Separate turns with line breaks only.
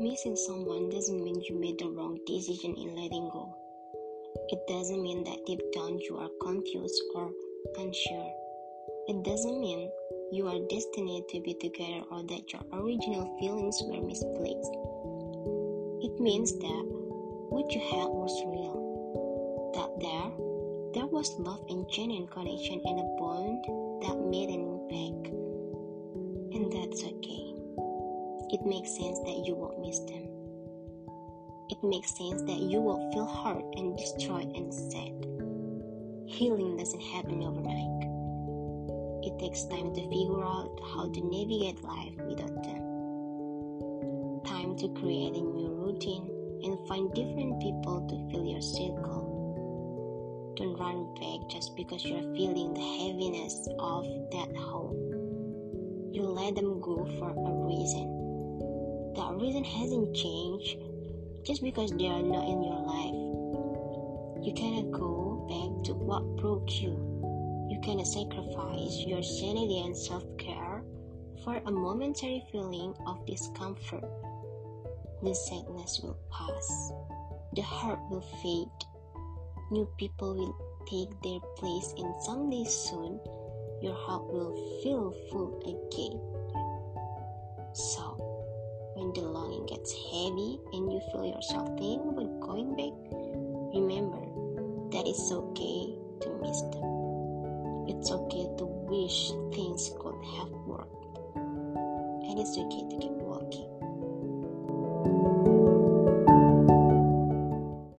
Missing someone doesn't mean you made the wrong decision in letting go. It doesn't mean that deep down you are confused or unsure. It doesn't mean you are destined to be together or that your original feelings were misplaced. It means that what you had was real. That there, there was love and genuine connection and a bond that made an impact. It makes sense that you won't miss them. It makes sense that you will feel hurt and destroyed and sad. Healing doesn't happen overnight. It takes time to figure out how to navigate life without them. Time to create a new routine and find different people to fill your circle. Don't run back just because you're feeling the heaviness of that hole. You let them go for a reason. That reason hasn't changed just because they are not in your life. You cannot go back to what broke you. You cannot sacrifice your sanity and self care for a momentary feeling of discomfort. The sadness will pass, the hurt will fade, new people will take their place, and someday soon your heart will feel full again. So, gets heavy and you feel yourself thinking about going back, remember that it's okay to miss them. It's okay to wish things could have worked. And it's okay to keep walking.